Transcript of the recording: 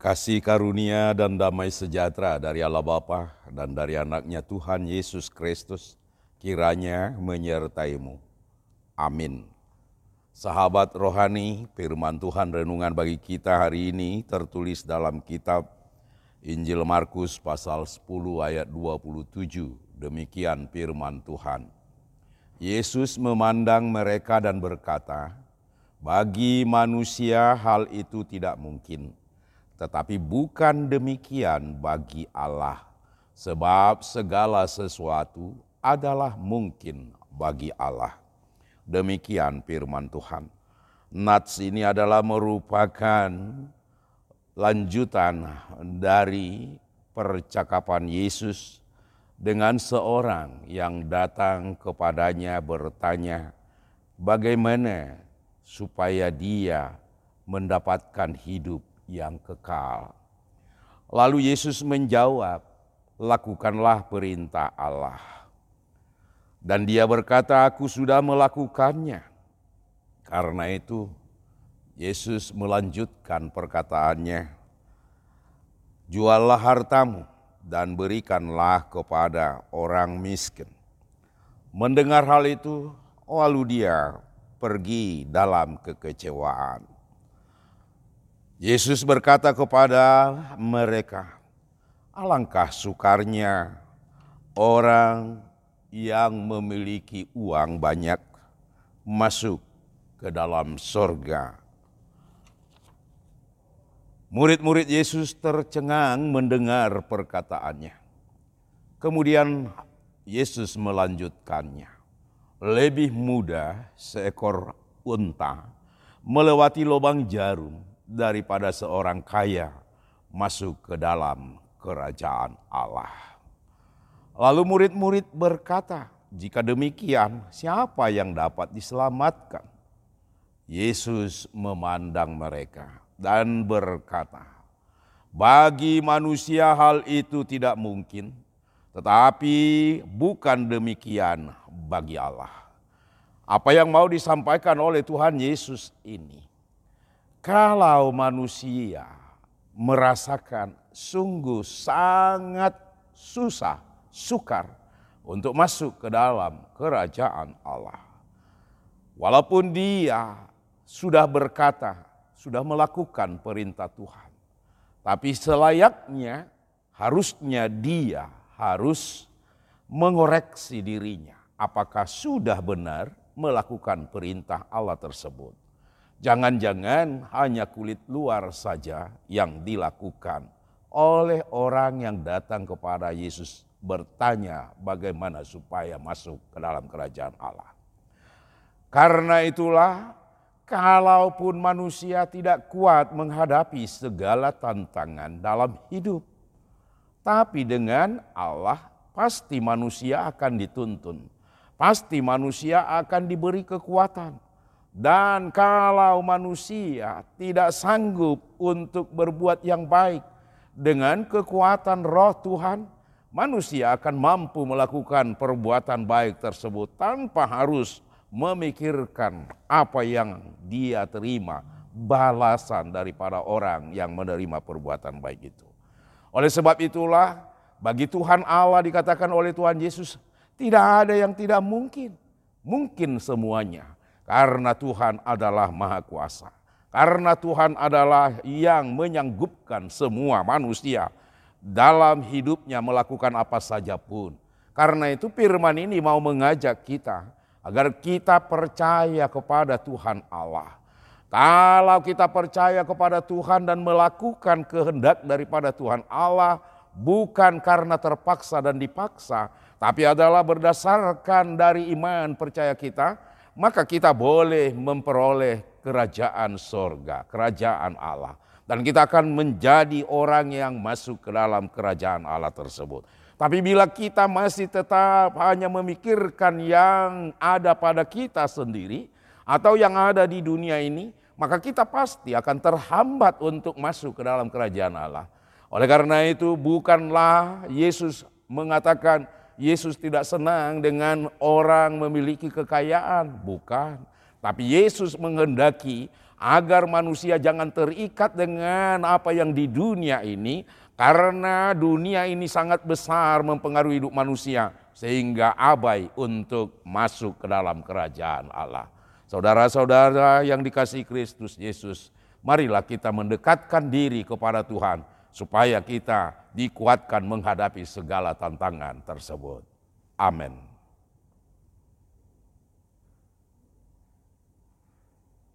Kasih karunia dan damai sejahtera dari Allah Bapa dan dari anaknya Tuhan Yesus Kristus kiranya menyertaimu. Amin. Sahabat rohani, firman Tuhan renungan bagi kita hari ini tertulis dalam kitab Injil Markus pasal 10 ayat 27. Demikian firman Tuhan. Yesus memandang mereka dan berkata, "Bagi manusia hal itu tidak mungkin, tetapi bukan demikian bagi Allah, sebab segala sesuatu adalah mungkin bagi Allah." Demikian firman Tuhan. Nats ini adalah merupakan lanjutan dari percakapan Yesus dengan seorang yang datang kepadanya bertanya, bagaimana supaya dia mendapatkan hidup yang kekal. Lalu Yesus menjawab, lakukanlah perintah Allah. Dan dia berkata, aku sudah melakukannya. Karena itu Yesus melanjutkan perkataannya, juallah hartamu dan berikanlah kepada orang miskin. Mendengar hal itu, lalu dia pergi dalam kekecewaan. Yesus berkata kepada mereka, "Alangkah sukarnya orang yang memiliki uang banyak masuk ke dalam sorga." Murid-murid Yesus tercengang mendengar perkataannya. Kemudian Yesus melanjutkannya. Lebih mudah seekor unta melewati lubang jarum daripada seorang kaya masuk ke dalam kerajaan Allah. Lalu murid-murid berkata, "Jika demikian, siapa yang dapat diselamatkan?" Yesus memandang mereka dan berkata, "Bagi manusia hal itu tidak mungkin, tetapi bukan demikian bagi Allah." Apa yang mau disampaikan oleh Tuhan Yesus ini, kalau manusia merasakan sungguh sangat susah, sukar untuk masuk ke dalam kerajaan Allah, walaupun dia sudah berkata, sudah melakukan perintah Tuhan. Tapi selayaknya harusnya dia harus mengoreksi dirinya. Apakah sudah benar melakukan perintah Allah tersebut. Jangan-jangan hanya kulit luar saja yang dilakukan oleh orang yang datang kepada Yesus bertanya bagaimana supaya masuk ke dalam kerajaan Allah. Karena itulah kalaupun manusia tidak kuat menghadapi segala tantangan dalam hidup. Tapi dengan Allah pasti manusia akan dituntun. Pasti manusia akan diberi kekuatan. Dan kalau manusia tidak sanggup untuk berbuat yang baik dengan kekuatan roh Tuhan, manusia akan mampu melakukan perbuatan baik tersebut tanpa harus memikirkan apa yang dia terima balasan daripada orang yang menerima perbuatan baik itu. Oleh sebab itulah bagi Tuhan Allah dikatakan oleh Tuhan Yesus tidak ada yang tidak mungkin. Mungkin semuanya karena Tuhan adalah maha kuasa. Karena Tuhan adalah yang menyanggupkan semua manusia dalam hidupnya melakukan apa saja pun. Karena itu firman ini mau mengajak kita agar kita percaya kepada Tuhan Allah. Kalau kita percaya kepada Tuhan dan melakukan kehendak daripada Tuhan Allah, bukan karena terpaksa dan dipaksa, tapi adalah berdasarkan dari iman percaya kita, maka kita boleh memperoleh kerajaan sorga, kerajaan Allah. Dan kita akan menjadi orang yang masuk ke dalam kerajaan Allah tersebut. Tapi bila kita masih tetap hanya memikirkan yang ada pada kita sendiri atau yang ada di dunia ini, maka kita pasti akan terhambat untuk masuk ke dalam kerajaan Allah. Oleh karena itu, bukanlah Yesus mengatakan Yesus tidak senang dengan orang memiliki kekayaan, bukan. Tapi Yesus menghendaki agar manusia jangan terikat dengan apa yang di dunia ini karena dunia ini sangat besar mempengaruhi hidup manusia sehingga abai untuk masuk ke dalam kerajaan Allah. Saudara-saudara yang dikasih Kristus Yesus, marilah kita mendekatkan diri kepada Tuhan supaya kita dikuatkan menghadapi segala tantangan tersebut. Amin.